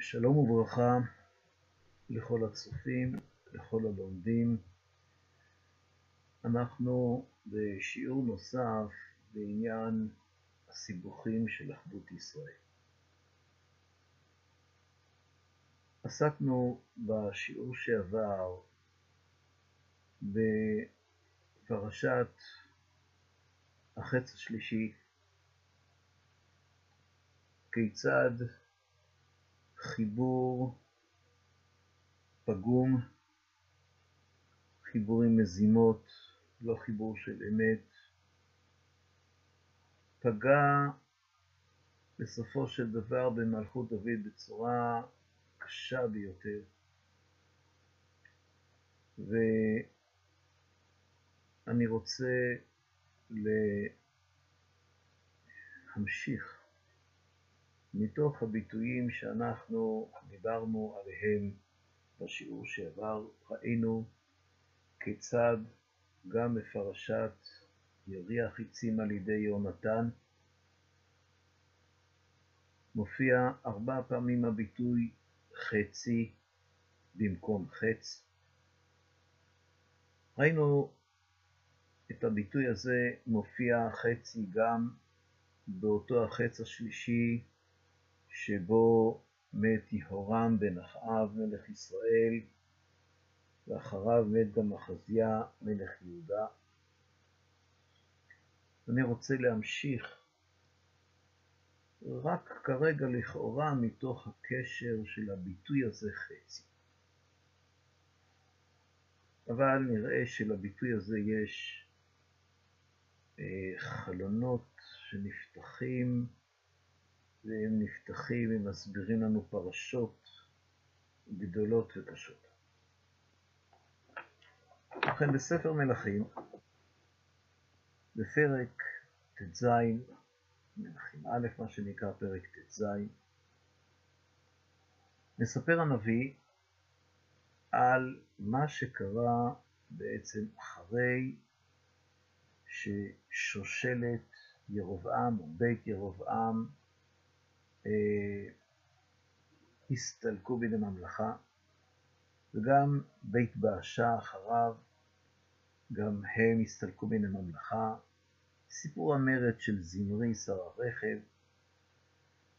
שלום וברכה לכל הצופים, לכל הלומדים. אנחנו בשיעור נוסף בעניין הסיבוכים של אחדות ישראל. עסקנו בשיעור שעבר בפרשת החץ השלישי, כיצד חיבור פגום, חיבור עם מזימות, לא חיבור של אמת, פגע בסופו של דבר במלכות דוד בצורה קשה ביותר. ואני רוצה להמשיך מתוך הביטויים שאנחנו דיברנו עליהם בשיעור שעבר, ראינו כיצד גם בפרשת יריח עצים על ידי יונתן מופיע ארבע פעמים הביטוי חצי במקום חץ. ראינו את הביטוי הזה מופיע חצי גם באותו החץ השלישי שבו מת יהורם בן אחאב מלך ישראל, ואחריו מת גם אחזיה מלך יהודה. אני רוצה להמשיך רק כרגע לכאורה מתוך הקשר של הביטוי הזה חצי. אבל נראה שלביטוי הזה יש אה, חלונות שנפתחים והם נפתחים ומסבירים לנו פרשות גדולות וקשות. ובכן, בספר מלכים, בפרק ט"ז, מלכים א', מה שנקרא פרק ט"ז, מספר הנביא על מה שקרה בעצם אחרי ששושלת ירבעם, או בית ירבעם, הסתלקו מן הממלכה, וגם בית באשה אחריו, גם הם הסתלקו מן הממלכה. סיפור המרד של זמרי שר הרכב,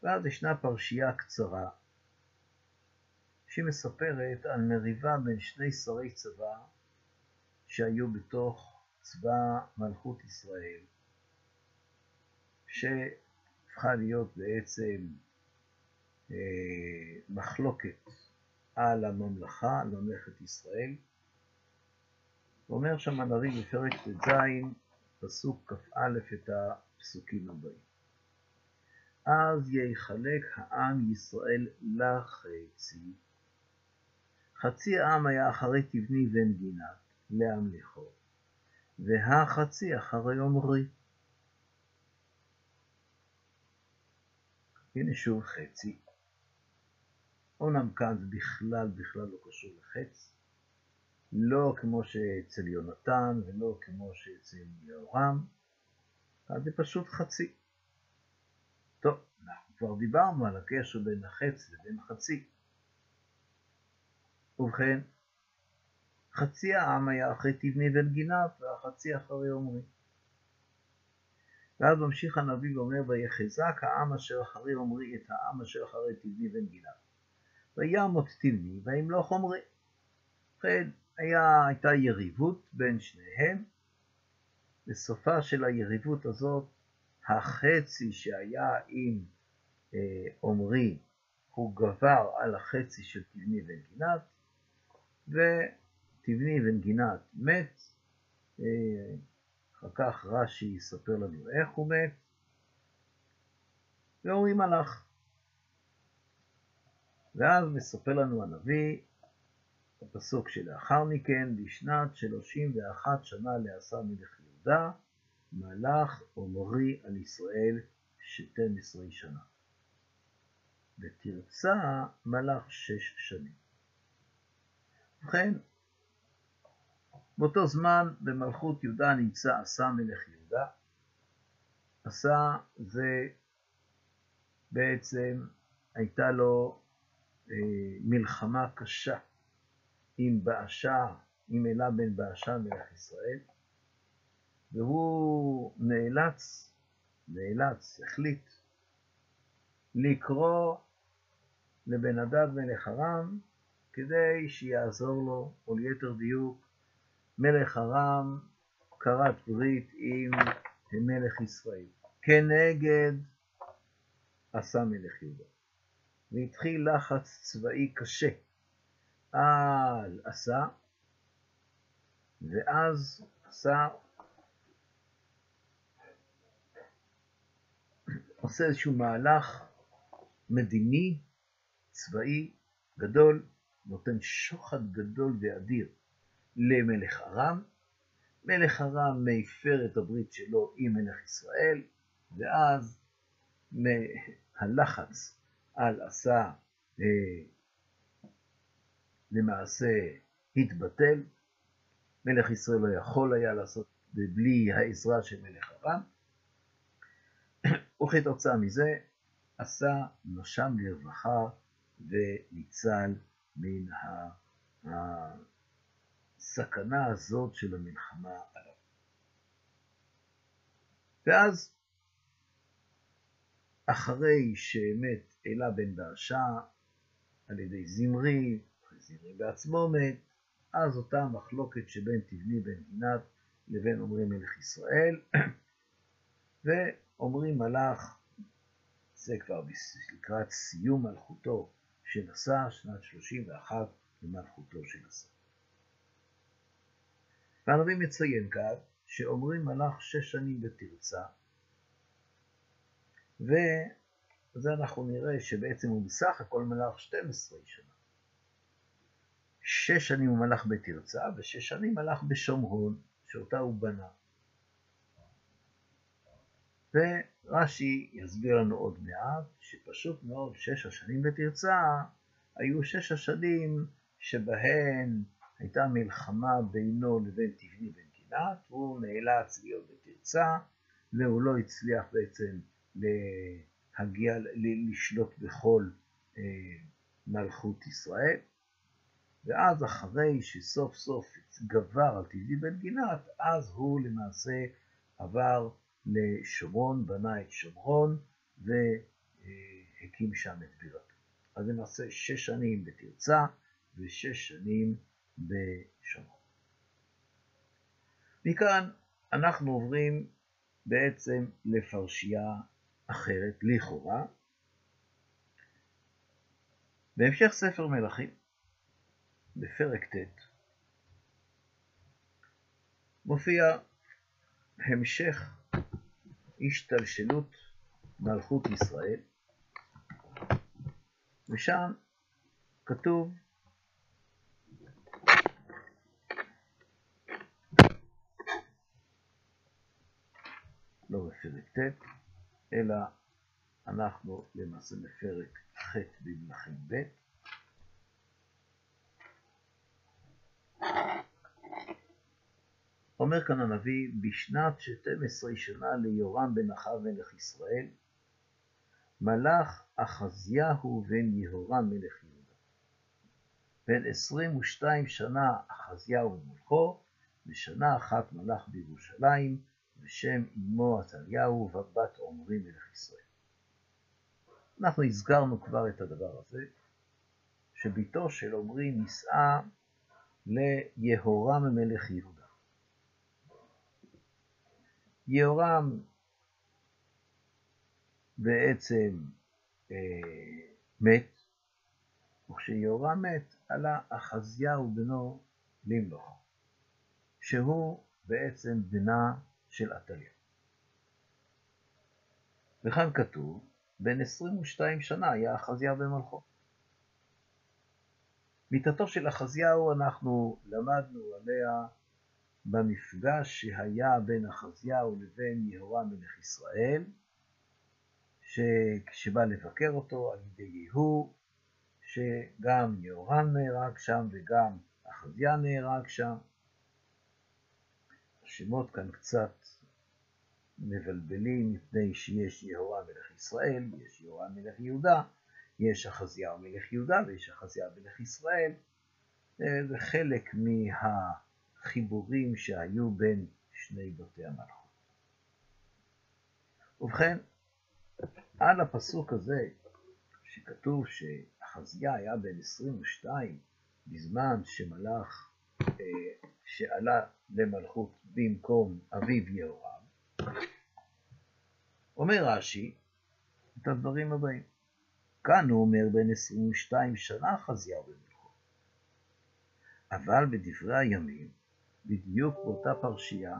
ואז ישנה פרשייה קצרה שמספרת על מריבה בין שני שרי צבא שהיו בתוך צבא מלכות ישראל, ש... הפכה להיות בעצם אה, מחלוקת על הממלכה, על ממלכת ישראל. אומר שם הנביא בפרק ט"ז, פסוק כ"א, את הפסוקים הבאים. אז יחלק העם ישראל לחצי. חצי העם היה אחרי תבני בן גינת להמליכו, והחצי אחרי עומרי. הנה שוב חצי. אומנם כאן זה בכלל בכלל לא קשור לחץ, לא כמו שאצל יונתן ולא כמו שאצל יהורם, אז זה פשוט חצי. טוב, אנחנו כבר דיברנו על הקשר בין החץ לבין החצי. ובכן, חצי העם היה אחרי תבני בן והחצי אחרי עומרי. ואז ממשיך הנביא ואומר, ויחזק העם אשר אחרי עמרי את העם אשר אחרי תבני בן גילה. וימות תבני וימלוך עמרי. ובכן, הייתה יריבות בין שניהם. בסופה של היריבות הזאת, החצי שהיה עם אה, עמרי הוא גבר על החצי של תבני בן ותבני בן גינת מת, אה, אחר כך רש"י יספר לנו איך הוא מת, ואומרים הלך. ואז מספר לנו הנביא, בפסוק שלאחר מכן, בשנת שלושים ואחת שנה לעשה מלך יהודה, מלך עומרי על ישראל שתים עשרה שנה. ותרצה מלך שש שנים. ובכן, באותו זמן במלכות יהודה נמצא עשה מלך יהודה. עשה זה בעצם הייתה לו מלחמה קשה עם באשה, עם אלה בן באשה מלך ישראל, והוא נאלץ, נאלץ, החליט, לקרוא לבן הדד מלך ארם כדי שיעזור לו, או ליתר דיוק, מלך ארם כרת ברית עם מלך ישראל, כנגד עשה מלך יהודה. והתחיל לחץ צבאי קשה על עשה, ואז עשה עושה איזשהו מהלך מדיני, צבאי, גדול, נותן שוחד גדול ואדיר למלך ארם. מלך ארם מפר את הברית שלו עם מלך ישראל, ואז הלחץ על עשה אה, למעשה התבטל. מלך ישראל לא יכול היה לעשות בלי העזרה של מלך ארם, וכתוצאה מזה עשה נושם לרווחה וניצל מן הסכנה הזאת של המלחמה עליו. ואז, אחרי שמת אלה בן באשה על ידי זמרי, זמרי בעצמו מת, אז אותה מחלוקת שבין תבני בן גינת לבין עמרי מלך ישראל, ועמרי מלך, זה כבר לקראת סיום מלכותו שנשא שנת 31 למלכותו של עשה. והנביא מציין כאן שעומרי מלך שש שנים בתרצה, וזה אנחנו נראה שבעצם הוא בסך הכל מלך 12 שנה. שש שנים הוא מלך בתרצה, ושש שנים מלך בשומרון, שאותה הוא בנה. ורש"י יסביר לנו עוד מעט, שפשוט מאוד שש השנים בתרצה היו שש השנים שבהן הייתה מלחמה בינו לבין תבני בן גינת, והוא נאלץ להיות בתרצה, והוא לא הצליח בעצם להגיע, לשלוט בכל אה, מלכות ישראל. ואז אחרי שסוף סוף גבר על תבני בן גינת, אז הוא למעשה עבר לשומרון, בנה את שומרון והקים שם את בירתו. אז למעשה שש שנים בתרצה ושש שנים בשומרון. מכאן אנחנו עוברים בעצם לפרשייה אחרת, לכאורה. בהמשך ספר מלכים, בפרק ט', מופיע המשך השתלשלות מלכות ישראל, ושם כתוב לא בפרק ט', אלא אנחנו למעשה בפרק ח' במלכים ב', אומר כאן הנביא, בשנת 12 שנה ליורם בן אחאב מלך ישראל, מלך אחזיהו בן יהורם מלך יהודה. בן 22 שנה אחזיהו במולכו, ושנה אחת מלך בירושלים, ושם אמו עתליהו ובת עמרי מלך ישראל. אנחנו הזכרנו כבר את הדבר הזה, שביתו של עמרי נישאה ליהורם מלך יהודה. יהורם בעצם אה, מת, וכשיהורם מת עלה אחזיהו בנו למלוך, שהוא בעצם בנה של עתליה. וכאן כתוב, בן 22 שנה היה אחזיהו במלכו. מיתתו של אחזיהו אנחנו למדנו עליה במפגש שהיה בין אחזיהו לבין יהורם מלך ישראל, שכשבא לבקר אותו על ידי יהוא, שגם יהורם נהרג שם וגם אחזיה נהרג שם. השמות כאן קצת מבלבלים מפני שיש יהורם מלך ישראל, יש יהורם מלך יהודה, יש אחזיהו מלך יהודה ויש אחזיהו מלך ישראל. אה, זה חלק מהחיבורים שהיו בין שני בתי המלכות. ובכן, על הפסוק הזה, שכתוב שאחזיה היה בן 22 בזמן שמלך, אה, שעלה למלכות במקום אביו יהורם, אומר רש"י את הדברים הבאים. כאן הוא אומר בן 22 שנה חזיהו במלכו. אבל בדברי הימים, בדיוק באותה פרשייה,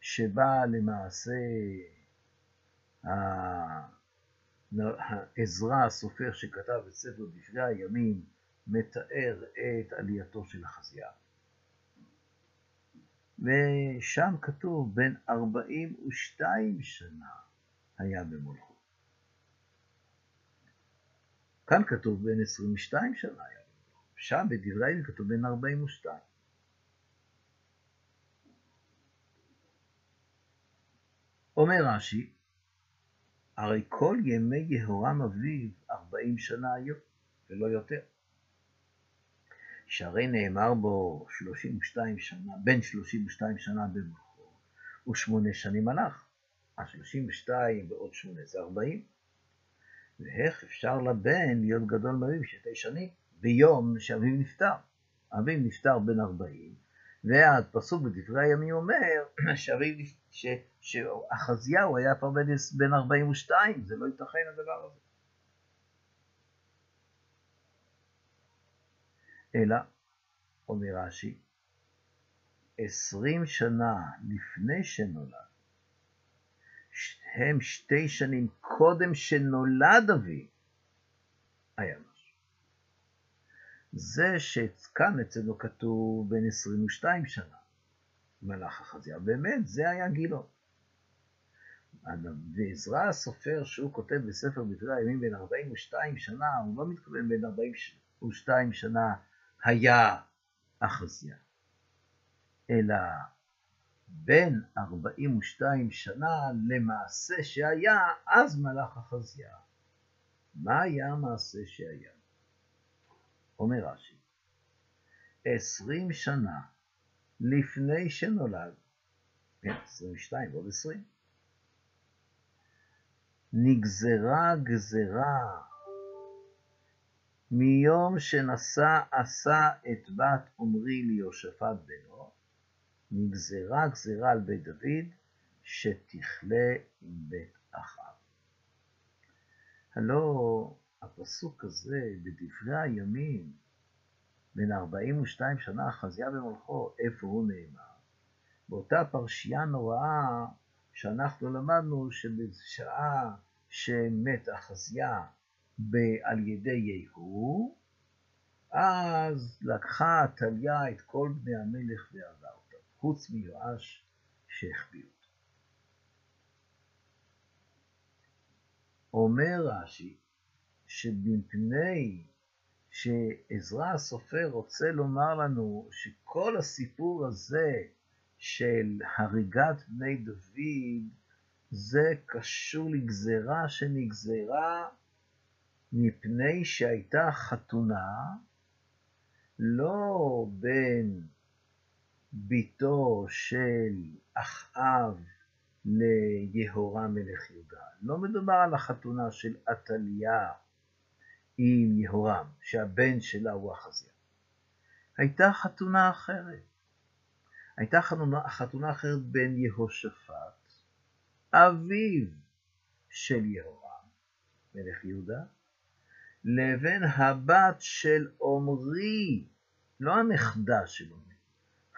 שבה למעשה עזרא הסופר שכתב את ספר דברי הימים מתאר את עלייתו של החזייה. ושם כתוב בן 42 שנה היה במולכו. כאן כתוב בן 22 שנה היה שם בדברי כתוב בן 42. אומר רש"י, הרי כל ימי יהורם אביו ארבעים שנה היו, ולא יותר. שהרי נאמר בו שלושים ושתיים שנה, בין שלושים ושתיים שנה במוחו, ושמונה שנים הלך. השלושים ושתיים ועוד שמונה זה ארבעים. ואיך אפשר לבן להיות גדול מאביו שתי שנים? ביום שאביו נפטר. אביו נפטר בן ארבעים, והפסוק בדברי הימים אומר שאביו, ש, שאחזיהו היה כבר בן 42, זה לא ייתכן הדבר הזה. אלא, אומר רש"י, עשרים שנה לפני שנולד, הם שתי שנים קודם שנולד אבי, היה משהו. זה שכאן אצלנו כתוב בן 22 שנה, מלאך החזייה, באמת זה היה גילו. ועזרא הסופר שהוא כותב בספר דברי הימים בן 42 שנה, הוא לא מתכוון בין 42 שנה היה אחזיה, אלא בין 42 שנה למעשה שהיה, אז מלאך אחזיה. מה היה המעשה שהיה? אומר רש"י, עשרים שנה לפני שנולד, כן, 22 ועוד 20, נגזרה גזרה מיום שנשא עשה את בת עמרי ליהושפט בנו, נגזרה גזרה על בית דוד, שתכלה עם בית אחיו. הלא הפסוק הזה בדברי הימים, בין 42 שנה אחזיה במלכו, איפה הוא נאמר? באותה פרשייה נוראה שאנחנו למדנו שבשעה שמת אחזיה על ידי יהוא, אז לקחה עתליה את כל בני המלך אותם, חוץ מיואש שהחביא אותו. אומר רש"י, שמפני שעזרא הסופר רוצה לומר לנו שכל הסיפור הזה של הריגת בני דוד זה קשור לגזרה שנגזרה מפני שהייתה חתונה לא בין ביתו של אחאב ליהורם מלך יהודה. לא מדובר על החתונה של עתליה עם יהורם, שהבן שלה הוא אחזיה. הייתה חתונה אחרת. הייתה חתונה, חתונה אחרת בין יהושפט, אביו של יהורם, מלך יהודה, לבין הבת של עמרי, לא הנכדה של עמרי,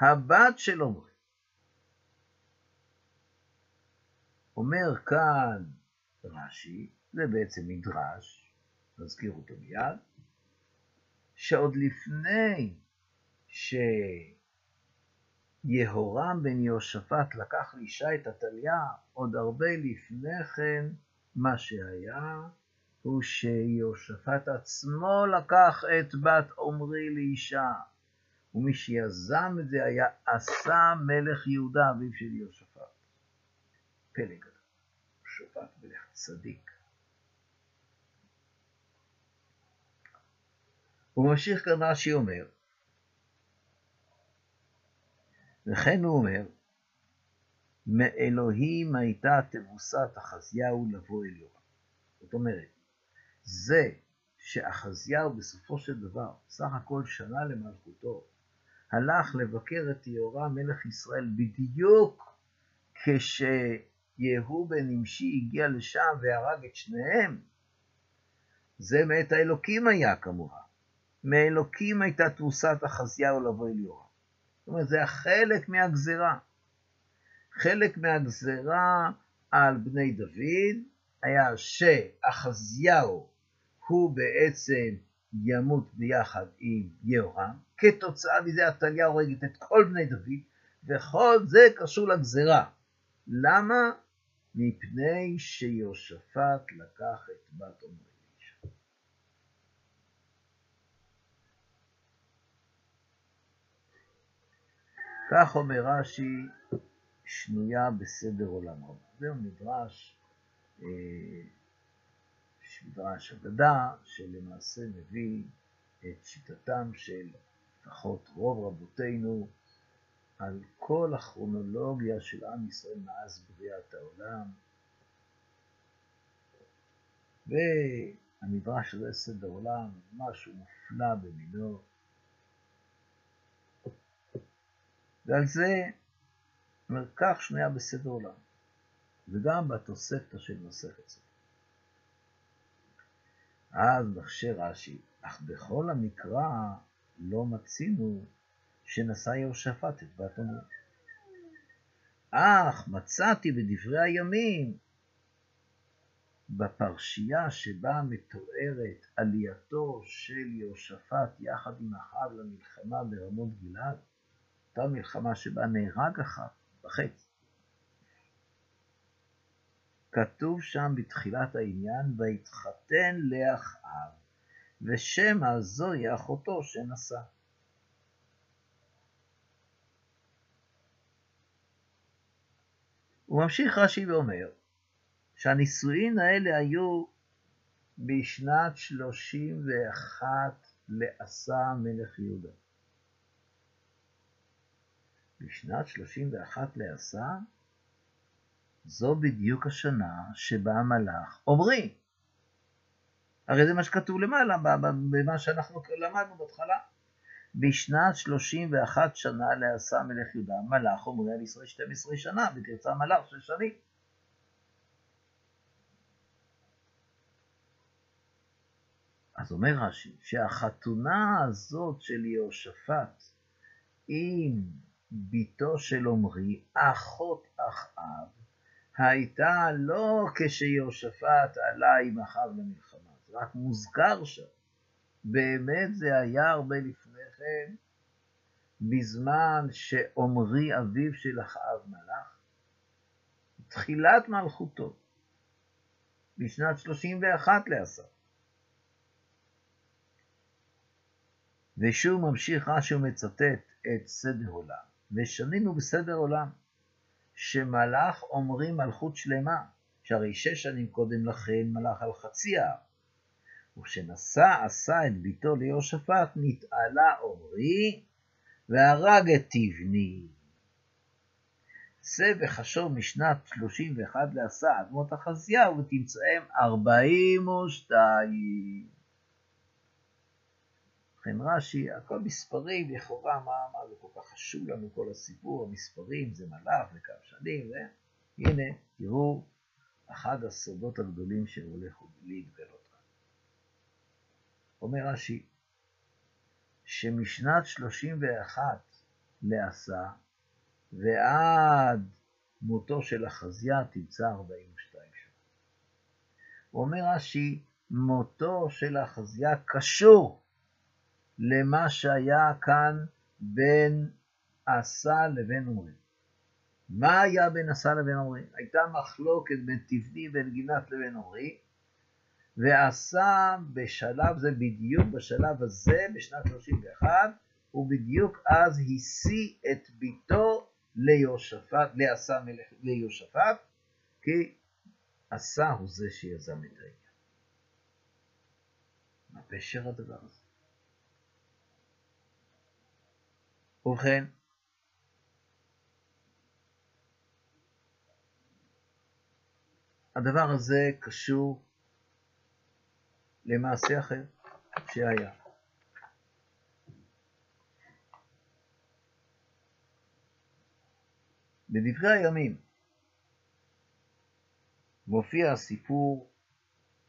הבת של עמרי. אומר כאן רש"י, זה בעצם מדרש, נזכיר אותו מיד, שעוד לפני שיהורם בן יהושפט לקח לאישה את עתליה, עוד הרבה לפני כן, מה שהיה, הוא שיהושפט עצמו לקח את בת עמרי לאישה, ומי שיזם את זה היה עשה מלך יהודה, אביו של יהושפט. פלא גדול, שופט מלך צדיק. הוא ממשיך כאן רש"י אומר, וכן הוא אומר, מאלוהים הייתה תבוסת אחזיהו לבוא אל יורם. זאת אומרת, זה שאחזיהו בסופו של דבר, סך הכל שנה למלכותו, הלך לבקר את יהורם מלך ישראל בדיוק כשיהוא בן נמשי הגיע לשם והרג את שניהם, זה מאת האלוקים היה כמובן. מאלוקים הייתה תבוסת אחזיהו לבוא אל יהורם. זאת אומרת, זה החלק מהגזרה. חלק מהגזרה על בני דוד היה שאחזיהו הוא בעצם ימות ביחד עם יהורם, כתוצאה מזה עתליה הורגת את כל בני דוד, וכל זה קשור לגזרה. למה? מפני שיהושפט לקח את בת עמרי. כך אומר רש"י, שנויה בסדר עולם רב. זהו מדרש, אה, מדרש אגדה, שלמעשה מביא את שיטתם של לפחות רוב רבותינו על כל הכרונולוגיה של עם ישראל מאז בריאת העולם. והמדרש הזה, סדר עולם, משהו מופלא במינו. ועל זה אומר, כך שנויה בסדר עולם, וגם בתוספתא של מסכת ספר. אז מחשה רש"י, אך בכל המקרא לא מצינו שנשא יהושפט את בת עמרי. אך מצאתי בדברי הימים, בפרשייה שבה מתוארת עלייתו של יהושפט יחד עם אחאב למלחמה ברמות גלעד, אותה מלחמה שבה נהרג אחאב בחץ. כתוב שם בתחילת העניין, ויתחתן לאחאב, ושמא זוהי אחותו שנשא. הוא ממשיך רש"י ואומר שהנישואין האלה היו בשנת שלושים ואחת לעשה מלך יהודה. בשנת שלושים ואחת לעשה, זו בדיוק השנה שבה המלאך עומרי. הרי זה מה שכתוב למעלה, במה שאנחנו למדנו בהתחלה. בשנת שלושים ואחת שנה לעשה מלך יהודה, מלאך עומרי על ישראל שתים עשרה שנה, ותרצה מלאך שש שנים. אז אומר רש"י, שהחתונה הזאת של יהושפט עם בתו של עמרי, אחות אחאב, הייתה לא כשיהושפט עלה עם אחאב למלחמה, זה רק מוזכר שם. באמת זה היה הרבה לפני כן, בזמן שעמרי אביו של אחאב מלך, תחילת מלכותו, בשנת 31 לעשר. ושוב ממשיך רש"י ומצטט את סדר עולם. ושנינו בסדר עולם, שמלך עומרי מלכות שלמה, שהרי שש שנים קודם לכן מלך על חצי העם. וכשנשא עשה את ביתו ליהושפט, נתעלה עומרי והרג את תבני. צא וחשור משנת 31 לעשה אדמות אחזיהו ותמצאם 42. ובכן רש"י, הכל מספרים, לכאורה, מה, מה זה כל כך חשוב לנו כל הסיפור, המספרים זה מלאך וכמה שנים, והנה, תראו, אחד הסודות הגדולים שהולך להתגלות כאן. אומר רש"י, שמשנת 31 לעשה ועד מותו של אחזיה תמצא 42 שנה. אומר רש"י, מותו של אחזיה קשור למה שהיה כאן בין עשה לבין עמרי. מה היה בין עשה לבין עמרי? הייתה מחלוקת בין תבני בין גינת לבין עמרי, ועשה בשלב זה, בדיוק בשלב הזה, בשנת 31, הוא בדיוק אז השיא את ביתו ליהושפט, לעשה מלך, ליהושפט, כי עשה הוא זה שיזם את העניין. מה פשר הדבר הזה? ובכן, הדבר הזה קשור למעשה אחר שהיה. בדברי הימים מופיע הסיפור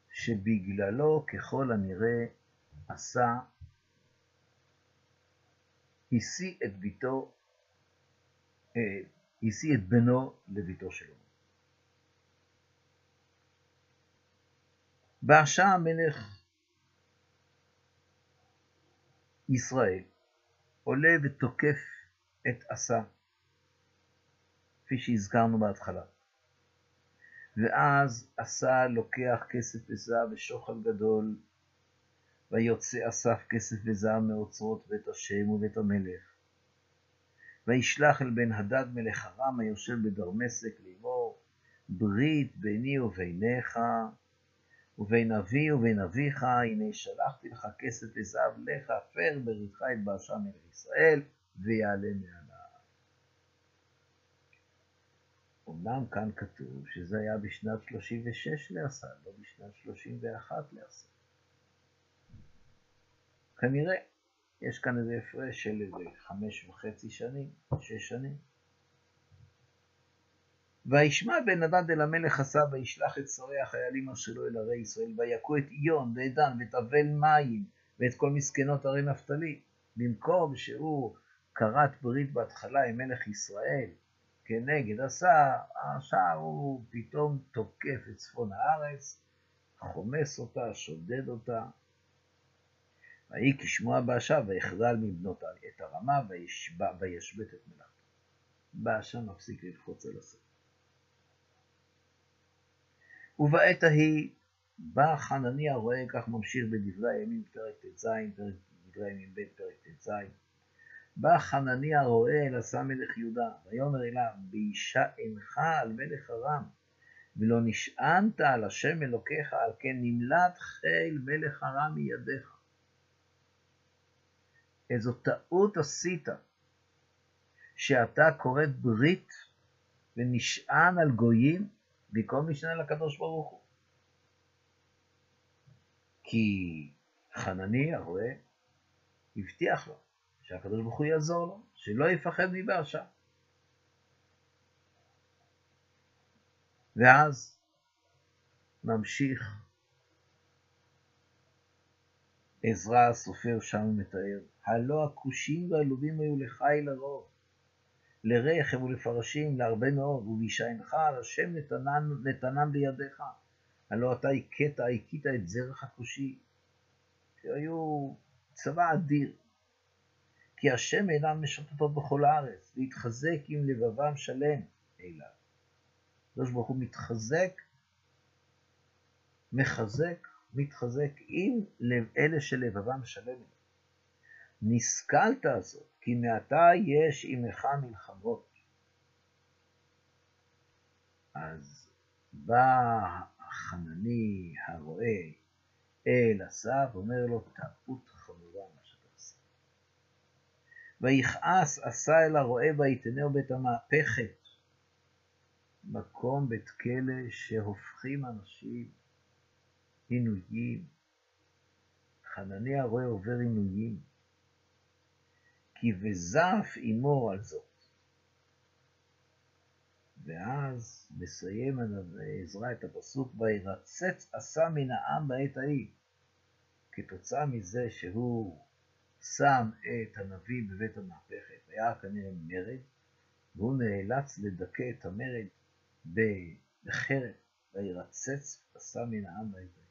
שבגללו ככל הנראה עשה, השיא את ביתו, אה, השיא את בנו לביתו שלו. באשה המלך ישראל עולה ותוקף את עשה, כפי שהזכרנו בהתחלה. ואז עשה לוקח כסף וזהב ושוחד גדול, ויוצא אסף כסף וזהב מאוצרות בית השם ובית המלך. וישלח אל בן הדד מלך ארם היושב בדרמסק לאמור, ברית ביני וביניך, ובין אבי ובין אביך, הנה שלחתי לך כסף וזהב לך, הפר בריתך את באשה מלך ישראל, ויעלה מעליו. אמנם כאן כתוב שזה היה בשנת 36 לעשה, לא בשנת 31 לעשה. כנראה יש כאן איזה הפרש של איזה חמש וחצי שנים, שש שנים. וישמע בן הדד אל המלך עשה וישלח את שרי החיילים אשר לו אל ערי ישראל ויכו את איון ואת דן ואת אבל מים ואת כל מסכנות ערי נפתלי במקום שהוא כרת ברית בהתחלה עם מלך ישראל כנגד עשה, השער הוא פתאום תוקף את צפון הארץ, חומס אותה, שודד אותה. ויהי כשמוע באשה ויחדל מבנות את הרמה וישבת את מלאכתו. באשה מפסיק ללחוץ על הסוף. ובעת ההיא בא חנניה רואה, כך ממשיך בדברי הימים, פרק ט"ז, דברי הימים ב', פרק ט"ז, בא חנניה רואה אל עשה מלך יהודה, ויאמר אליו, באישה אינך על מלך ארם, ולא נשענת על השם אלוקיך, על כן נמלט חיל מלך ארם מידיך. איזו טעות עשית, שאתה כורת ברית ונשען על גויים, במקום להשתנה לקדוש ברוך הוא. כי חנני הרואה הבטיח לו שהקדוש ברוך הוא יעזור לו, שלא יפחד מבאשה. ואז ממשיך עזרא הסופר שם מתאר, הלא הכושים והעלובים היו לחיל הרוב, לרחם ולפרשים, להרבה מאוד, ובשענך על השם נתנן, נתנם בידיך. הלא אתה הכית, הכית את זרח הכושי, שהיו צבא אדיר. כי השם אינם משוטטות בכל הארץ, להתחזק עם לבבם שלם אליו. הקדוש ברוך הוא מתחזק, מחזק, מתחזק עם לב, אלה שלבבם שלם. נשכלת זאת, כי מעתה יש עמך מלחמות. אז בא החנני הרואה אל אסף, אומר לו, טעות חמורה מה שאתה עושה. ויכעס עשה אל הרועה ויתנהו בית המהפכת, מקום בית כלא שהופכים אנשים עינויים. חנני הרועה עובר עינויים. כי וזף עמו על זאת. ואז מסיים עזרא את הפסוק, וירצץ עשה מן העם בעת ההיא. כתוצאה מזה שהוא שם את הנביא בבית המהפכת, היה כנראה מרד, והוא נאלץ לדכא את המרד בחרב, וירצץ עשה מן העם בעת ההיא.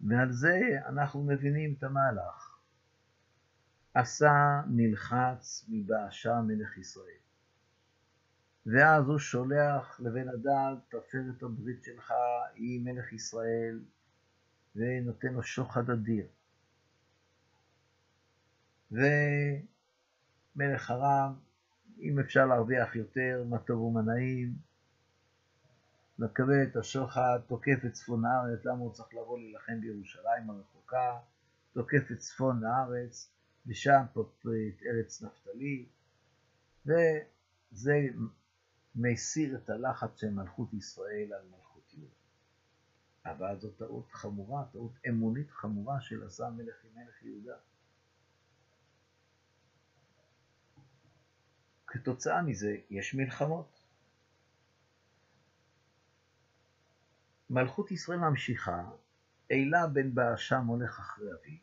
ועל זה אנחנו מבינים את המהלך. עשה נלחץ מבאשה מלך ישראל. ואז הוא שולח לבן אדם, תפר את הברית שלך עם מלך ישראל, ונותן לו שוחד אדיר. ומלך ארם, אם אפשר להרוויח יותר, מה טוב ומה נעים, מקבל את השוחד, תוקף את צפון הארץ, למה הוא צריך לבוא להילחם בירושלים הרחוקה, תוקף את צפון הארץ, ושם את ארץ נפתלי, וזה מסיר את הלחץ של מלכות ישראל על מלכות יהודה. אבל זו טעות חמורה, טעות אמונית חמורה של עשה מלך עם מלך יהודה. כתוצאה מזה יש מלחמות. מלכות ישראל ממשיכה, אלה בן באשם הולך אחרי אביו,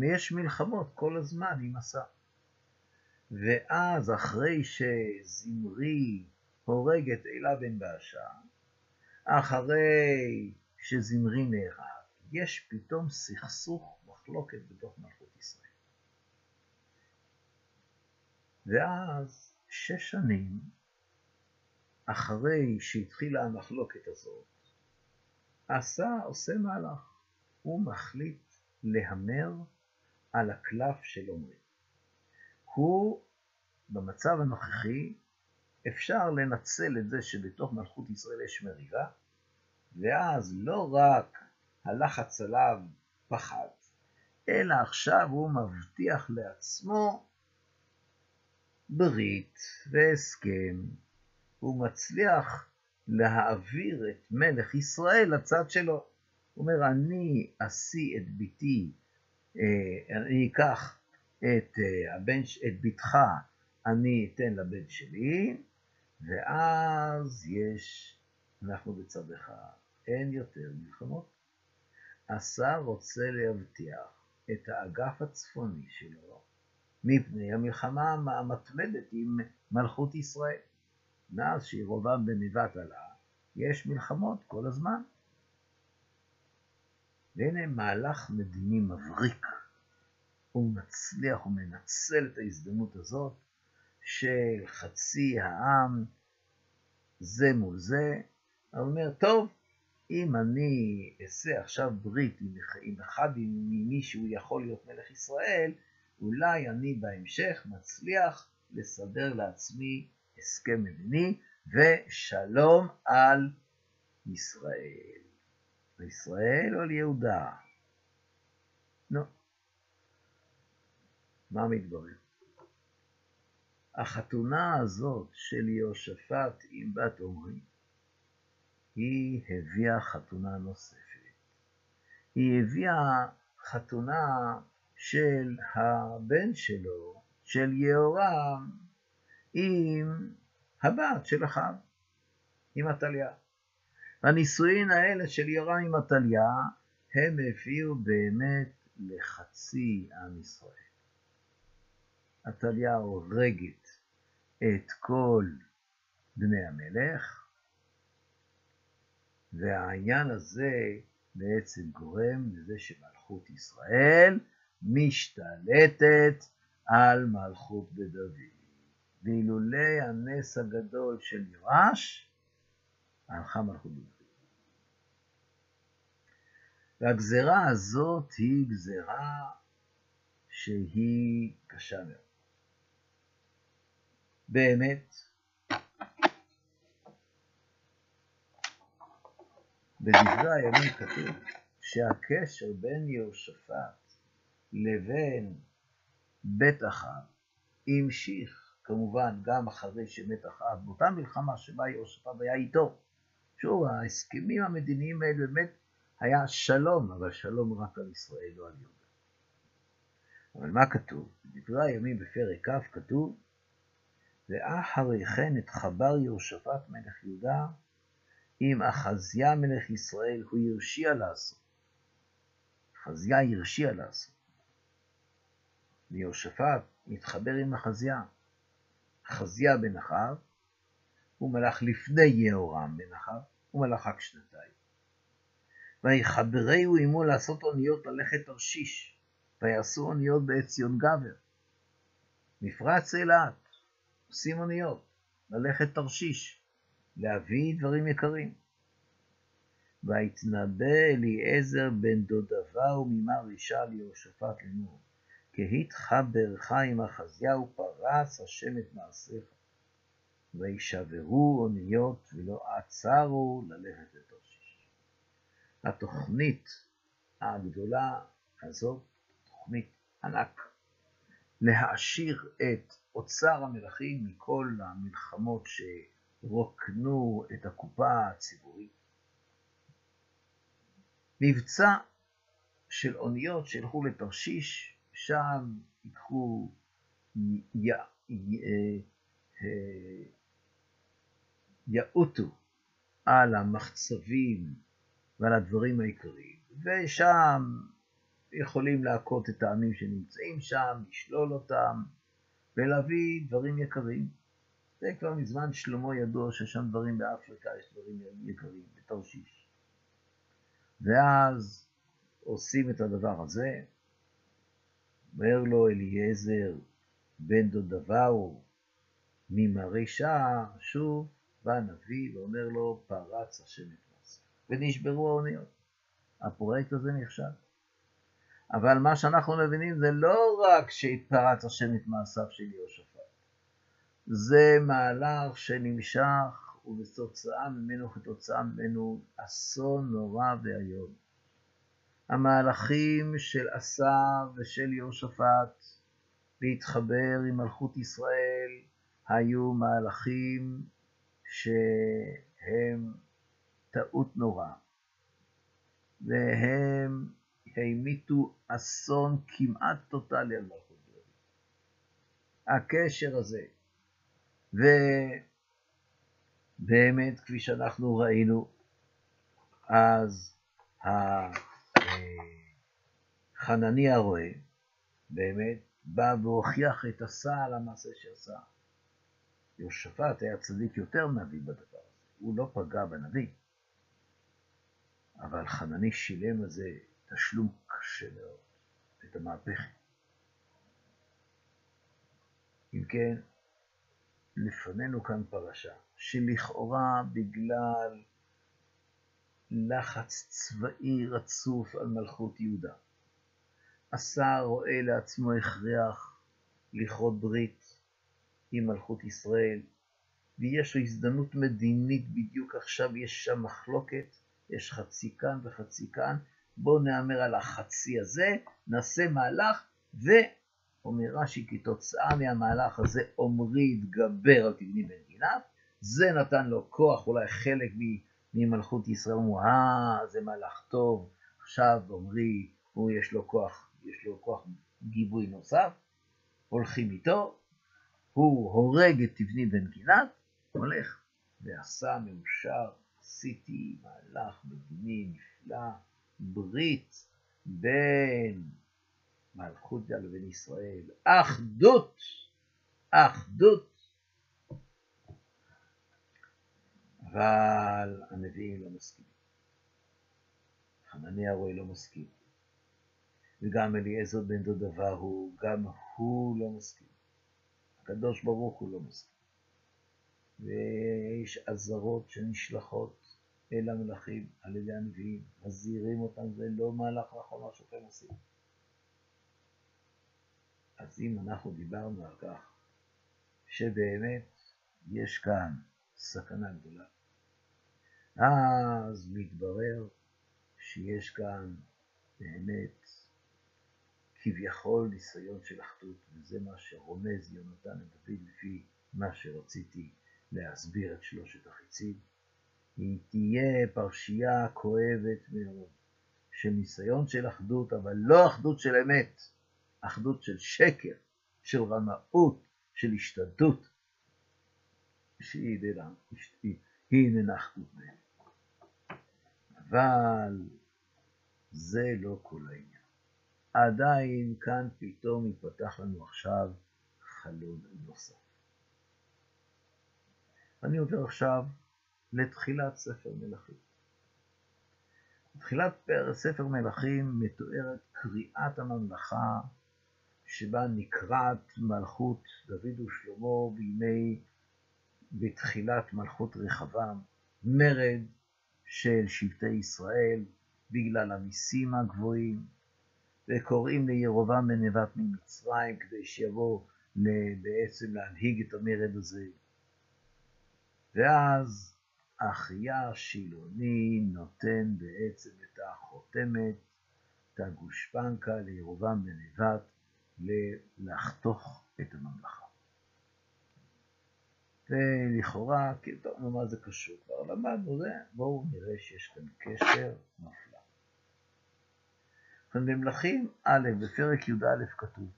ויש מלחמות כל הזמן עם עשה. ואז אחרי שזמרי הורג את אלה בן באשה, אחרי שזמרי נהרג, יש פתאום סכסוך, מחלוקת בתוך מלכות ישראל. ואז שש שנים אחרי שהתחילה המחלוקת הזאת, עשה, עושה מהלך. הוא מחליט להמר על הקלף של עומרי. הוא, במצב הנוכחי, אפשר לנצל את זה שבתוך מלכות ישראל יש מריבה, ואז לא רק הלחץ עליו פחד, אלא עכשיו הוא מבטיח לעצמו ברית והסכם. הוא מצליח להעביר את מלך ישראל לצד שלו. הוא אומר, אני אשיא את ביתי, אה, אני אקח את, אה, הבן, את בתך, אני אתן לבן שלי, ואז יש, אנחנו בצד אחד, אין יותר מלחמות. השר רוצה להבטיח את האגף הצפוני שלו מפני המלחמה המתמדת עם מלכות ישראל. מאז שירובעם נבט עלה, יש מלחמות כל הזמן. והנה מהלך מדיני מבריק. הוא מצליח, הוא מנצל את ההזדמנות הזאת של חצי העם זה מול זה, הוא אומר, טוב, אם אני אעשה עכשיו ברית עם אחד ממי שהוא יכול להיות מלך ישראל, אולי אני בהמשך מצליח לסדר לעצמי הסכם מדיני ושלום על ישראל. לישראל או ליהודה? נו, מה מתברר? החתונה הזאת של יהושפט עם בת עומרי, היא הביאה חתונה נוספת. היא הביאה חתונה של הבן שלו, של יהורם, עם הבת של אחיו, עם עתליה. הנישואין האלה של יהורם עם עתליה, הם הביאו באמת לחצי עם ישראל. עתליה הורגת את כל בני המלך, והעניין הזה בעצם גורם לזה שמלכות ישראל משתלטת על מלכות בדוד. ואילולי הנס הגדול של יואש, הלכה מלכות בדוד. והגזרה הזאת היא גזרה שהיא קשה מאוד. באמת, בדברי הימים כתוב שהקשר בין יהושפט לבין בית אחאב המשיך כמובן גם אחרי שמת אחאב, באותה מלחמה שבה יהושפט היה איתו. שוב, ההסכמים המדיניים האלה באמת היה שלום, אבל שלום רק על ישראל, לא על יהודה. אבל מה כתוב? בדברי הימים בפרק כ' כתוב ואחרי כן את חבר יהושפט מלך יהודה עם אחזיה מלך ישראל הוא הרשיע לעשות. אחזיה הרשיע לעשות. ויהושפט מתחבר עם אחזיה. אחזיה בן אחאב, הוא מלך לפני יהורם בן אחאב, הוא מלך רק שנתיים. ויחברהו עמו לעשות אוניות ללכת תרשיש, ויעשו אוניות בעציון גבר. מפרץ אילת, עושים אוניות, ללכת תרשיש, להביא דברים יקרים. ויתנבא אליעזר בן דודבה וממר אישה ליהושפט לאמור, כי התחברך עם אחזיהו פרס השם את מעשיך. וישברו אוניות ולא עצרו ללכת לתרשיש. התוכנית הגדולה אז זאת תוכנית ענק. להעשיר את אוצר המלכים מכל המלחמות שרוקנו את הקופה הציבורית. מבצע של אוניות שילכו לתרשיש, שם ייקחו, יעוטו על המחצבים ועל הדברים העיקריים, ושם יכולים להכות את העמים שנמצאים שם, לשלול אותם, ולהביא דברים יקרים. זה כבר מזמן שלמה ידוע ששם דברים באפריקה יש דברים יקרים, בתרשיש. ואז עושים את הדבר הזה, אומר לו אליעזר בן דודבהו ממראי שער, שוב בא הנביא ואומר לו פרץ השם את מעשה. ונשברו האוניות. הפרויקט הזה נכשל. אבל מה שאנחנו מבינים זה לא רק שהתפרץ השם את מעשיו של יהושפט, זה מהלך שנמשך ובתוצאה ממנו, כתוצאה ממנו, אסון נורא ואיום. המהלכים של עשה ושל יהושפט להתחבר עם מלכות ישראל היו מהלכים שהם טעות נורא, והם המיתו אסון כמעט טוטאלי על מלכות דוד. הקשר הזה, ובאמת, כפי שאנחנו ראינו, אז חנני הרועה באמת בא והוכיח את עשה על המעשה שעשה. יהושפט היה צדיק יותר נביא בדבר הזה, הוא לא פגע בנביא. אבל חנני שילם על זה תשלום קשה מאוד, את המהפכה. אם כן, לפנינו כאן פרשה שלכאורה בגלל לחץ צבאי רצוף על מלכות יהודה, עשה רואה לעצמו הכרח לכרות ברית עם מלכות ישראל, ויש לו הזדמנות מדינית בדיוק עכשיו, יש שם מחלוקת, יש חצי כאן וחצי כאן, בואו נאמר על החצי הזה, נעשה מהלך, ואומר רש"י, כתוצאה מהמהלך הזה עמרי התגבר על תבני בן גינת, זה נתן לו כוח, אולי חלק ממלכות ישראל אמרו, אה, זה מהלך טוב, עכשיו עמרי, הוא יש לו כוח, יש לו כוח גיבוי נוסף, הולכים איתו, הוא הורג את תבני בן גינת, הולך ועשה מאושר, עשיתי מהלך מדיני נפלא, ברית בין מלכות יד לבין ישראל, אחדות, אחדות. אבל הנביאים לא מסכימים. חנניה רואה לא מסכים. וגם אליעזר בן דודבה הוא, גם הוא לא מסכים. הקדוש ברוך הוא לא מסכים. ויש אזהרות שנשלחות אל המלכים על ידי הנביאים, מזהירים אותם, זה לא מהלך נכון מה שאתם עושים. אז אם אנחנו דיברנו על כך שבאמת יש כאן סכנה גדולה, אז מתברר שיש כאן באמת כביכול ניסיון של אחדות, וזה מה שרומז יונתן לדוד לפי מה שרציתי להסביר את שלושת החיצים. היא תהיה פרשייה כואבת מאוד, של ניסיון של אחדות, אבל לא אחדות של אמת, אחדות של שקר, של רמאות, של השתדות, שהיא איננה אחדות באמת. אבל זה לא כל העניין. עדיין כאן פתאום יפתח לנו עכשיו חלון נוסף. אני עובר עכשיו לתחילת ספר מלכים. בתחילת ספר מלכים מתוארת קריאת הממלכה שבה נקרעת מלכות דוד ושלמה בימי, בתחילת מלכות רחבעם, מרד של שבטי ישראל בגלל המיסים הגבוהים, וקוראים לירובעם בן נבט ממצרים כדי שיבוא בעצם להנהיג את המרד הזה. ואז אחיה השילוני נותן בעצם את החותמת, הייתה גושפנקה לירובעם בן נבט לחתוך את הממלכה. ולכאורה, כאילו, טוב, נו, מה זה קשור? כבר למדנו זה, בואו נראה שיש כאן קשר מפלא. במלכים א', בפרק י"א כתוב,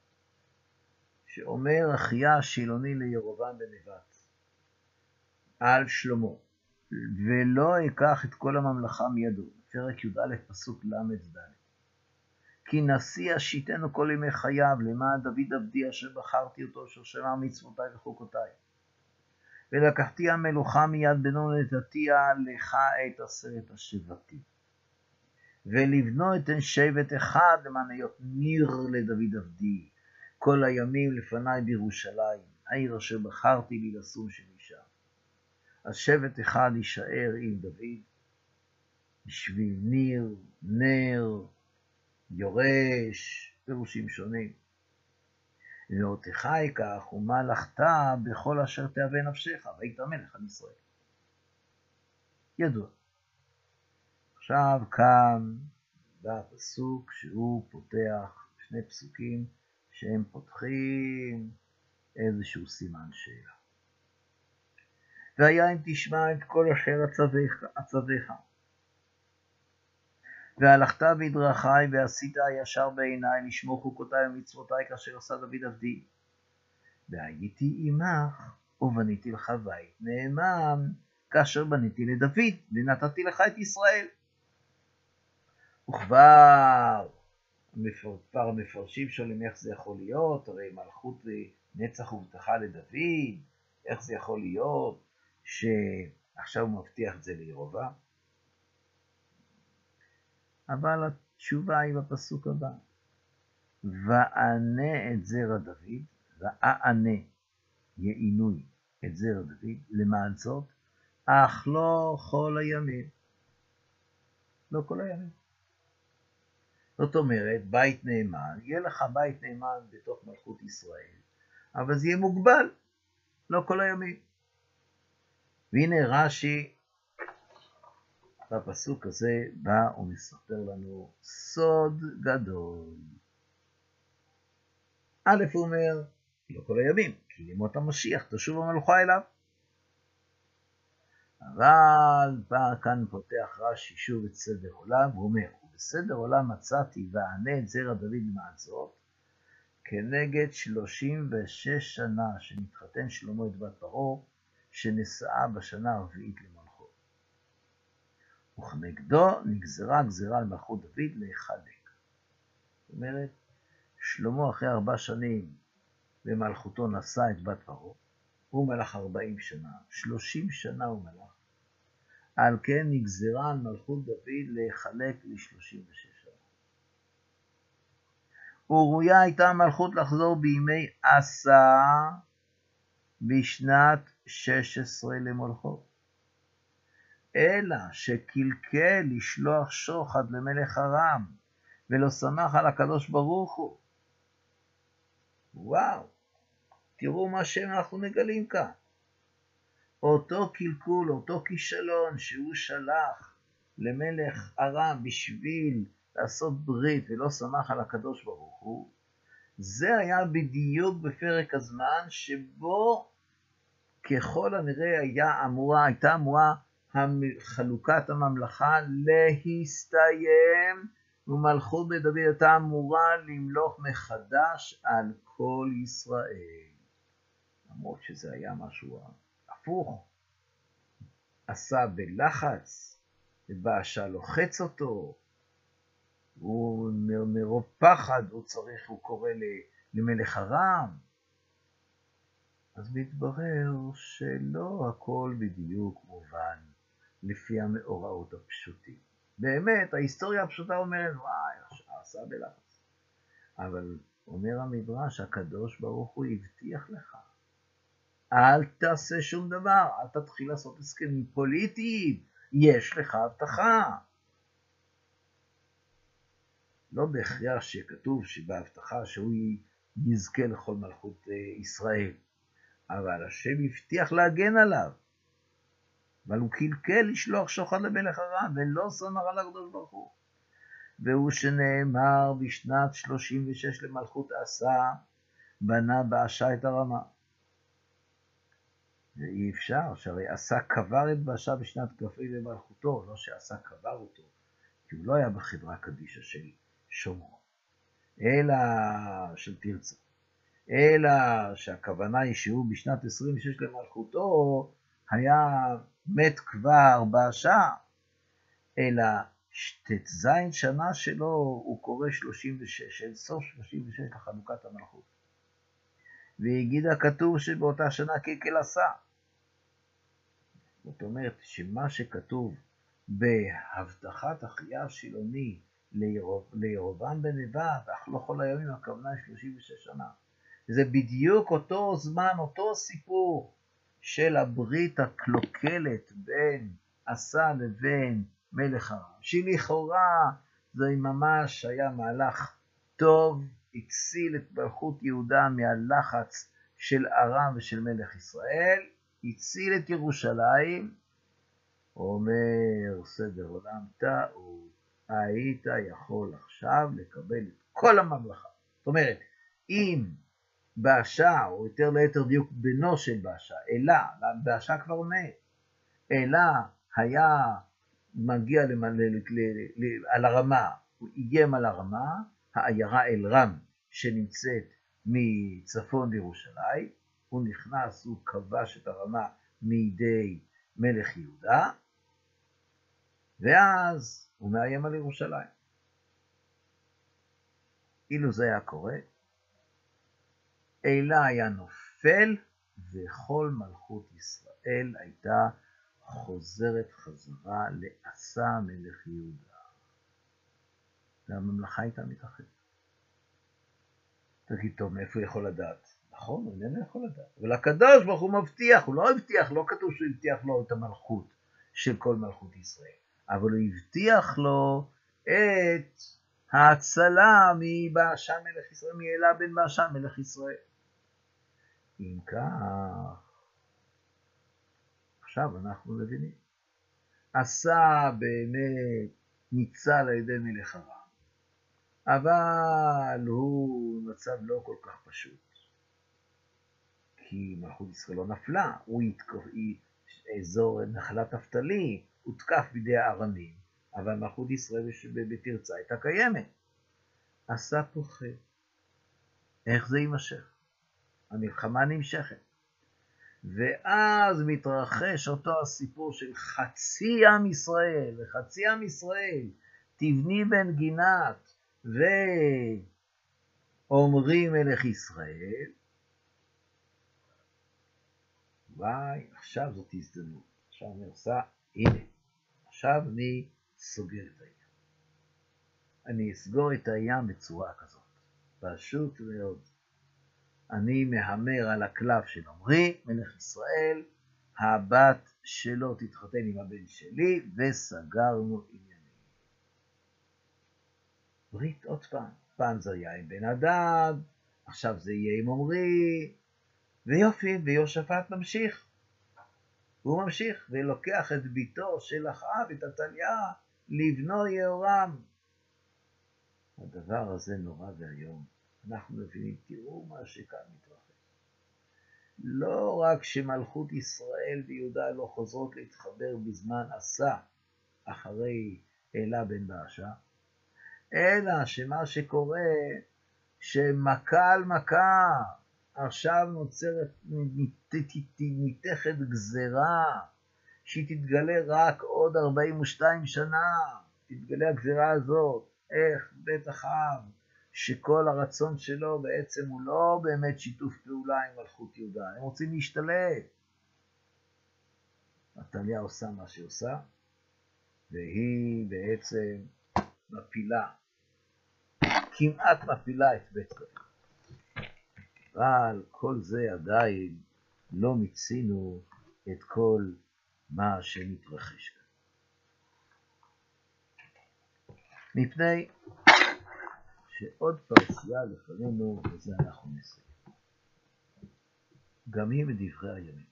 שאומר אחיה השילוני לירובעם בן נבט על שלמה, ולא אקח את כל הממלכה מידו, פרק י"א פסוק ל"ד. כי נשיא אשיתנו כל ימי חייו, למען דוד עבדי אשר בחרתי אותו, אשר שמר מצוותיי וחוקותיי. ולקחתי המלוכה מיד בנו ונתתיה לך את עשרת השבטים. ולבנו אתן שבט אחד למען היות ניר לדוד עבדי, כל הימים לפניי בירושלים, העיר אשר בחרתי לי לשום שלי שם. אז שבט אחד יישאר עם דוד, בשביל ניר, נר, יורש, פירושים שונים. ואותך אקח ומלאכת בכל אשר תהווה נפשך, והיית מלך על ישראל. ידוע. עכשיו כאן בא הפסוק שהוא פותח שני פסוקים שהם פותחים איזשהו סימן שאלה. והיה אם תשמע את כל אשר אצווך, והלכת בדרכי ועשית הישר בעיניי לשמור חוקותיי ומצוותיי כאשר עשה דוד עבדי. והייתי עמך ובניתי לך בית נאמן כאשר בניתי לדוד ונתתי לך את ישראל. וכבר כבר המפרשים שואלים איך זה יכול להיות, הרי מלכות נצח הובטחה לדוד, איך זה יכול להיות שעכשיו הוא מבטיח את זה לירובעם? אבל התשובה היא בפסוק הבא. ואענה את זרע דוד, ואענה יעינוי את זרע דוד, למען זאת, אך לא כל הימים. לא כל הימים. זאת אומרת, בית נאמן, יהיה לך בית נאמן בתוך מלכות ישראל, אבל זה יהיה מוגבל, לא כל הימים. והנה רש"י והפסוק הזה בא ומספר לנו סוד גדול. א', הוא אומר, לא כל הימים, כי לימות המשיח תשוב המלוכה אליו. אבל בא כאן פותח רש"י שוב את סדר עולם, הוא אומר, ובסדר עולם מצאתי ואענה את זרע דוד זאת, כנגד שלושים ושש שנה שנתחתן שלמה את בת פרעה, שנשאה בשנה הרביעית למען. וכנגדו נגזרה גזירה על מלכות דוד להיחלק. זאת אומרת, שלמה אחרי ארבע שנים במלכותו נשא את בת פרעה, הוא מלך ארבעים שנה, שלושים שנה הוא מלך. על כן נגזרה על מלכות דוד להיחלק לשלושים ושש שנה. וראויה הייתה המלכות לחזור בימי עשה בשנת שש עשרה למולכו. אלא שקלקל לשלוח שוחד למלך ארם, ולא שמח על הקדוש ברוך הוא. וואו, תראו מה שאנחנו מגלים כאן. אותו קלקול, אותו כישלון שהוא שלח למלך ארם בשביל לעשות ברית ולא שמח על הקדוש ברוך הוא, זה היה בדיוק בפרק הזמן שבו ככל הנראה היה אמורה, הייתה אמורה חלוקת הממלכה להסתיים, ומלכות בית דוד הייתה אמורה למלוך מחדש על כל ישראל. למרות שזה היה משהו הפוך. עשה בלחץ, ובאשה לוחץ אותו, הוא מרוב פחד, הוא צריך, הוא קורא למלך ארם. אז מתברר שלא הכל בדיוק מובן. לפי המאורעות הפשוטים. באמת, ההיסטוריה הפשוטה אומרת, וואי, עשה בלחץ. אבל אומר המדרש, הקדוש ברוך הוא הבטיח לך, אל תעשה שום דבר, אל תתחיל לעשות הסכמים פוליטיים, יש לך הבטחה. לא בהכרח שכתוב שבהבטחה שהוא יזכה לכל מלכות אה, ישראל, אבל השם הבטיח להגן עליו. אבל הוא קלקל לשלוח שוחד למלך ארם, ולא סמר על הקדוש ברוך הוא. והוא שנאמר בשנת 36 למלכות עשה, בנה באשה את הרמה. ואי אפשר, שהרי עשה קבר את באשה בשנת כ"ה למלכותו, לא שעשה קבר אותו, כי הוא לא היה בחברה קדישא של שומרון, אלא של תרצה, אלא שהכוונה היא שהוא בשנת 26 למלכותו היה מת כבר באשה, אלא ט"ז שנה שלו הוא קורא 36, אל סוף 36 לחנוכת המלכות. והגיד הכתוב שבאותה שנה קלקל עשה. זאת אומרת שמה שכתוב בהבטחת אחיה השילוני לירובעם בן נבט, אך לא כל הימים, הכוונה היא 36 שנה. זה בדיוק אותו זמן, אותו סיפור של הברית הקלוקלת בין עשה לבין מלך ארם, שלכאורה זה ממש היה מהלך טוב, הציל את מלכות יהודה מהלחץ של ארם ושל מלך ישראל, הציל את ירושלים, אומר סדר עולם טעו, היית יכול עכשיו לקבל את כל הממלכה. זאת אומרת, אם באשה, או יותר ליתר דיוק בנו של באשה, אלה, באשה כבר מת, אלה היה מגיע למלא, על הרמה, הוא איים על הרמה, העיירה אל-רם שנמצאת מצפון לירושלים, הוא נכנס, הוא כבש את הרמה מידי מלך יהודה, ואז הוא מאיים על ירושלים. אילו זה היה קורה, אלה היה נופל, וכל מלכות ישראל הייתה חוזרת חזרה לעשה מלך יהודה. והממלכה הייתה מתאחדת. תגיד, טוב, מאיפה הוא יכול לדעת? נכון, הוא איננו יכול לדעת. אבל הקדוש ברוך הוא מבטיח, הוא לא הבטיח, לא כתוב שהוא הבטיח לו את המלכות של כל מלכות ישראל, אבל הוא הבטיח לו את ההצלה מבאשה מלך ישראל, מאלה בן באשה מלך ישראל. אם כך, עכשיו אנחנו מבינים. עשה באמת ניצל על ידי מלך הרע, אבל הוא מצב לא כל כך פשוט. כי מלכות ישראל לא נפלה, הוא התקוף, אזור נחלת נפתלי הותקף בידי הארמים, אבל מלכות ישראל בתרצה הייתה קיימת. עשה פוחד. איך זה יימשך? המלחמה נמשכת. ואז מתרחש אותו הסיפור של חצי עם ישראל, וחצי עם ישראל, תבני בן גינת ועומרי מלך ישראל, וואי, עכשיו זאת הזדמנות. עכשיו אני עושה, הנה, עכשיו אני סוגר את הים. אני אסגור את הים בצורה כזאת, פשוט מאוד. אני מהמר על הקלף של עמרי, מלך ישראל, הבת שלו תתחתן עם הבן שלי, וסגרנו עניינים. ברית עוד פעם, פעם זה היה עם בן הדד, עכשיו זה יהיה עם עמרי, ויופי, ויהושפט ממשיך. הוא ממשיך ולוקח את ביתו של אחאב, את עתליה, לבנו יהורם. הדבר הזה נורא ואיום. אנחנו מבינים, תראו מה שכאן מתרחש. לא רק שמלכות ישראל ויהודה לא חוזרות להתחבר בזמן עשה אחרי אלה בן באשה, אלא שמה שקורה, שמכה על מכה, עכשיו נוצרת, ניתכת גזרה, שהיא תתגלה רק עוד 42 שנה, תתגלה הגזרה הזאת, איך בית אחאב, שכל הרצון שלו בעצם הוא לא באמת שיתוף פעולה עם מלכות יהודה, הם רוצים להשתלט. עתליה עושה מה שהיא עושה, והיא בעצם מפילה, כמעט מפילה את בית קודם. אבל כל זה עדיין לא מיצינו את כל מה שמתרחש כאן. מפני שעוד פרשייה לפנינו, וזה אנחנו נסיים. גם היא מדברי הימים.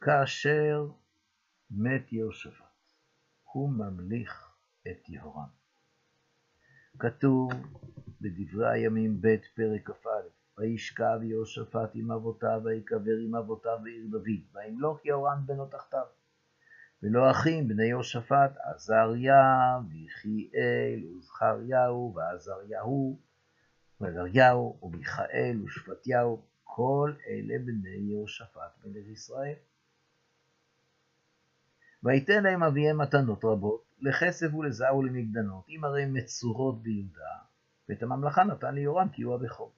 כאשר מת יהושפט, הוא ממליך את יהורם. כתוב בדברי הימים ב' פרק כ"א וישכב יהושפט עם אבותיו ויקבר עם אבותיו בעיר דוד וימלוך יהורם בנו תחתיו. ולא אחים בני יהושפט עזריה ויחיאל וזכריהו ועזריהו ועזריהו ומיכאל ושפטיהו כל אלה בני יהושפט מלך ישראל. ויתן להם אביהם מתנות רבות, לכסף ולזהב ולמגדנות, אם הרי מצורות ביהודה, ואת הממלכה נתן ליורם כי הוא הבכור.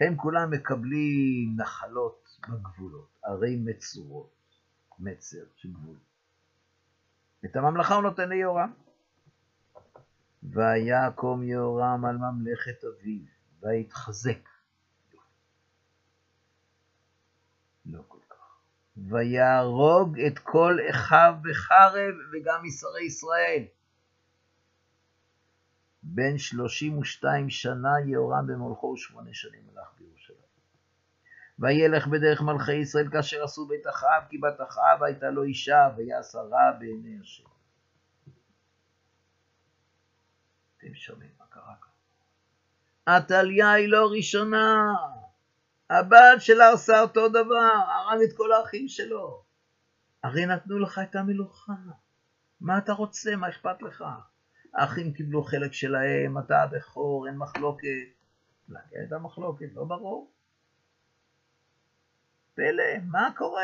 הם כולם מקבלים נחלות בגבולות, ערי מצורות, מצר של גבול. את הממלכה הוא נותן ליורם. ויקום יהורם על ממלכת אביו, ויתחזק. לא כל כך. ויהרוג את כל אחיו בחרב וגם משרי ישראל. בן שלושים ושתיים שנה יהורם במולכו ושמונה שנים הלך בירושלים. וילך בדרך מלכי ישראל כאשר עשו בית אחאב, כי בת אחאב הייתה לו אישה, ויעשה רע בעיני השם. אתם שומעים מה קרה כאן? עתליה היא לא ראשונה. הבת שלה עושה אותו דבר, הרג את כל האחים שלו. הרי נתנו לך את המלוכה. מה אתה רוצה? מה אכפת לך? האחים קיבלו חלק שלהם, אתה הבכור, אין מחלוקת. למה הייתה מחלוקת? לא ברור. פלא, מה קורה?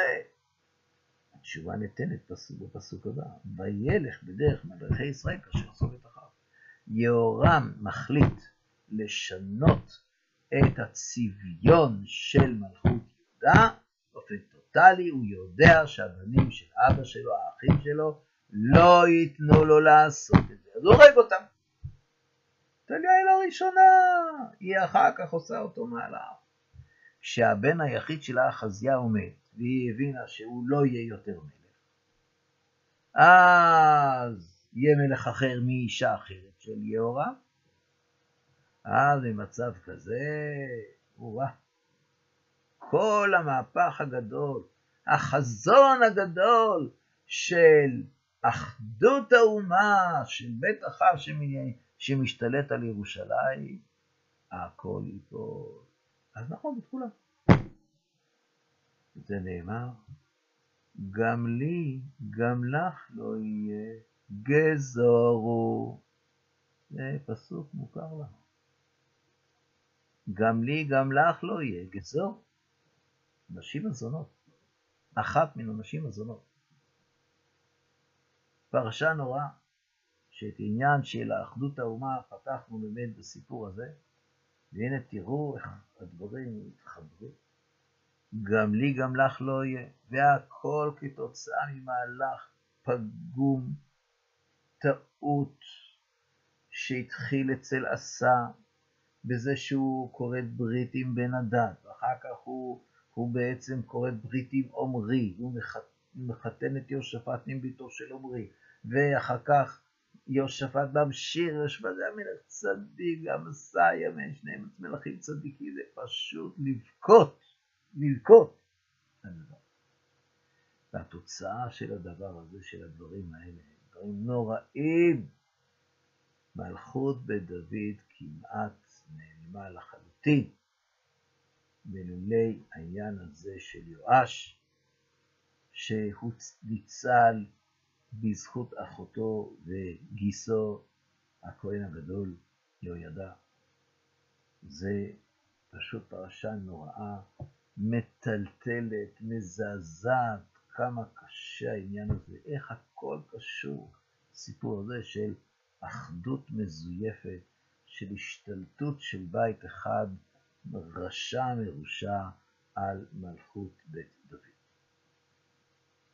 התשובה ניתנת פסוק בפסוק הבא, וילך בדרך מלכי ישראל כאשר עשו את אחר. יהורם מחליט לשנות את הצביון של מלכות יהודה באופן טוטאלי, הוא יודע שהבנים של אבא שלו, האחים שלו, לא ייתנו לו לעשות את זה, אז הוא הורג אותם. טליה היא לא היא אחר כך עושה אותו מעליו. כשהבן היחיד של אחזיהו מת, והיא הבינה שהוא לא יהיה יותר מלך, אז יהיה מלך אחר מאישה אחרת של יהורם, אז במצב כזה, וואה, כל המהפך הגדול, החזון הגדול של אחדות האומה, של בית אחר שמשתלט על ירושלים, הכל ייפול. אז נכון, את כולם. זה נאמר, גם לי, גם לך לא יהיה גזורו. זה פסוק מוכר לנו. גם לי, גם לך לא יהיה גזור. נשים הזונות. אחת מן הנשים הזונות. פרשה נוראה, שאת עניין של האחדות האומה פתחנו באמת בסיפור הזה, והנה תראו איך הדברים מתחברים. גם לי גם לך לא יהיה, והכל כתוצאה ממהלך פגום, טעות, שהתחיל אצל עשה, בזה שהוא כורת ברית עם בן הדת, ואחר כך הוא, הוא בעצם כורת ברית עם עומרי, הוא מחתן את יהושפט עם ביתו של עומרי, ואחר כך יהושפט ממשיך, יהושפט זה המלך צדיק, גם עשה ימין, שניהם מלכים צדיקים, זה פשוט לבכות, לבכות. והתוצאה של הדבר הזה, של הדברים האלה, דברים נוראים. מלכות בית דוד כמעט נעלמה לחלוטין, בלולי העניין הזה של יואש, שהוא ניצל בזכות אחותו וגיסו הכהן הגדול יהוידע. זה פשוט פרשה נוראה, מטלטלת, מזעזעת, כמה קשה העניין הזה, איך הכל קשור. הסיפור הזה של אחדות מזויפת, של השתלטות של בית אחד, רשע מרושע, על מלכות בית דוד.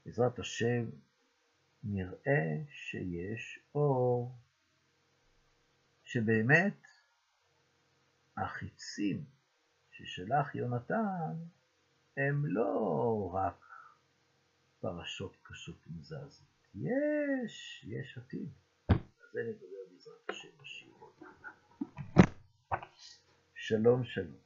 בעזרת השם, נראה שיש אור, שבאמת החיצים ששלח יונתן הם לא רק פרשות קשות ומזעזעות, יש, יש עתיד. זה נדבר בעזרת השם בשיעור. שלום שלום.